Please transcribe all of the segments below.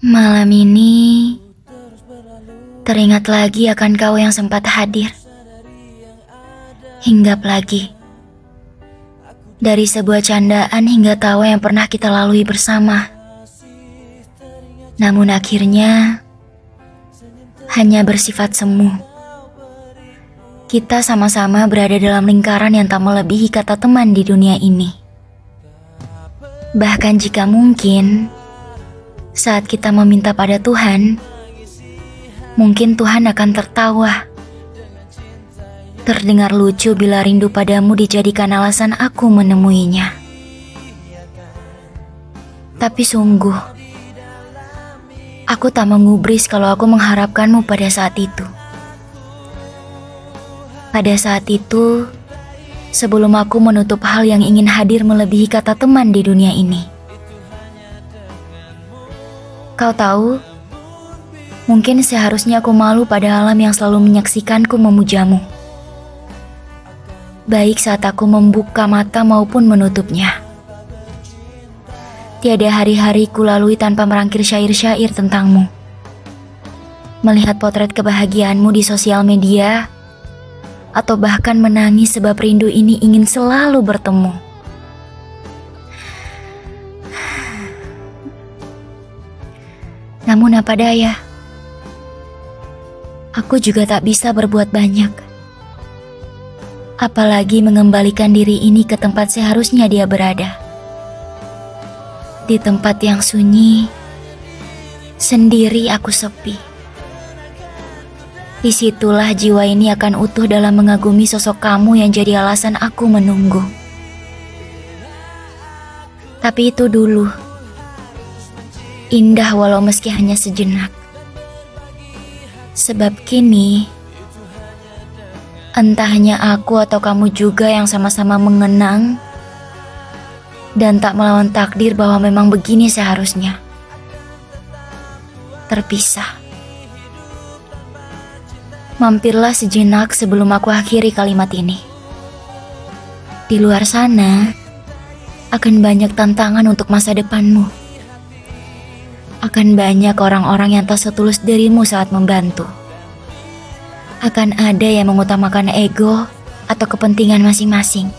Malam ini teringat lagi akan kau yang sempat hadir. Hinggap lagi. Dari sebuah candaan hingga tawa yang pernah kita lalui bersama. Namun akhirnya hanya bersifat semu. Kita sama-sama berada dalam lingkaran yang tak melebihi kata teman di dunia ini. Bahkan jika mungkin, saat kita meminta pada Tuhan, mungkin Tuhan akan tertawa. Terdengar lucu bila rindu padamu dijadikan alasan aku menemuinya. Tapi sungguh, aku tak mengubris kalau aku mengharapkanmu pada saat itu. Pada saat itu, sebelum aku menutup hal yang ingin hadir melebihi kata teman di dunia ini. Kau tahu, mungkin seharusnya aku malu pada alam yang selalu menyaksikanku memujamu baik saat aku membuka mata maupun menutupnya. Tiada hari-hari ku lalui tanpa merangkir syair-syair tentangmu. Melihat potret kebahagiaanmu di sosial media, atau bahkan menangis sebab rindu ini ingin selalu bertemu. Namun apa daya, aku juga tak bisa berbuat banyak apalagi mengembalikan diri ini ke tempat seharusnya dia berada. Di tempat yang sunyi, sendiri aku sepi. Di situlah jiwa ini akan utuh dalam mengagumi sosok kamu yang jadi alasan aku menunggu. Tapi itu dulu. Indah walau meski hanya sejenak. Sebab kini, Entah hanya aku atau kamu juga yang sama-sama mengenang dan tak melawan takdir bahwa memang begini seharusnya. Terpisah. Mampirlah sejenak sebelum aku akhiri kalimat ini. Di luar sana, akan banyak tantangan untuk masa depanmu. Akan banyak orang-orang yang tak setulus dirimu saat membantu akan ada yang mengutamakan ego atau kepentingan masing-masing.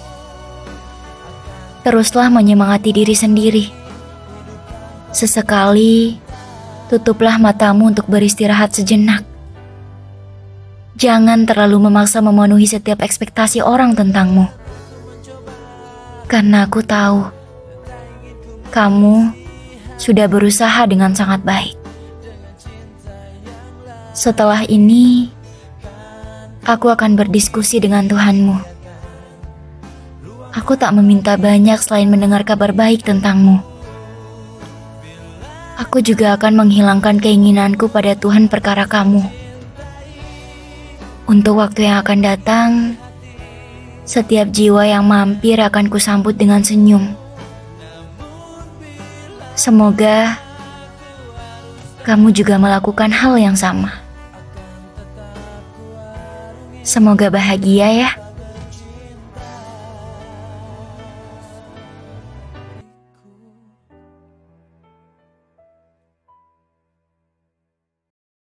Teruslah menyemangati diri sendiri. Sesekali, tutuplah matamu untuk beristirahat sejenak. Jangan terlalu memaksa memenuhi setiap ekspektasi orang tentangmu. Karena aku tahu, kamu sudah berusaha dengan sangat baik. Setelah ini, aku akan berdiskusi dengan Tuhanmu. Aku tak meminta banyak selain mendengar kabar baik tentangmu. Aku juga akan menghilangkan keinginanku pada Tuhan perkara kamu. Untuk waktu yang akan datang, setiap jiwa yang mampir akan kusambut dengan senyum. Semoga kamu juga melakukan hal yang sama. Semoga bahagia ya.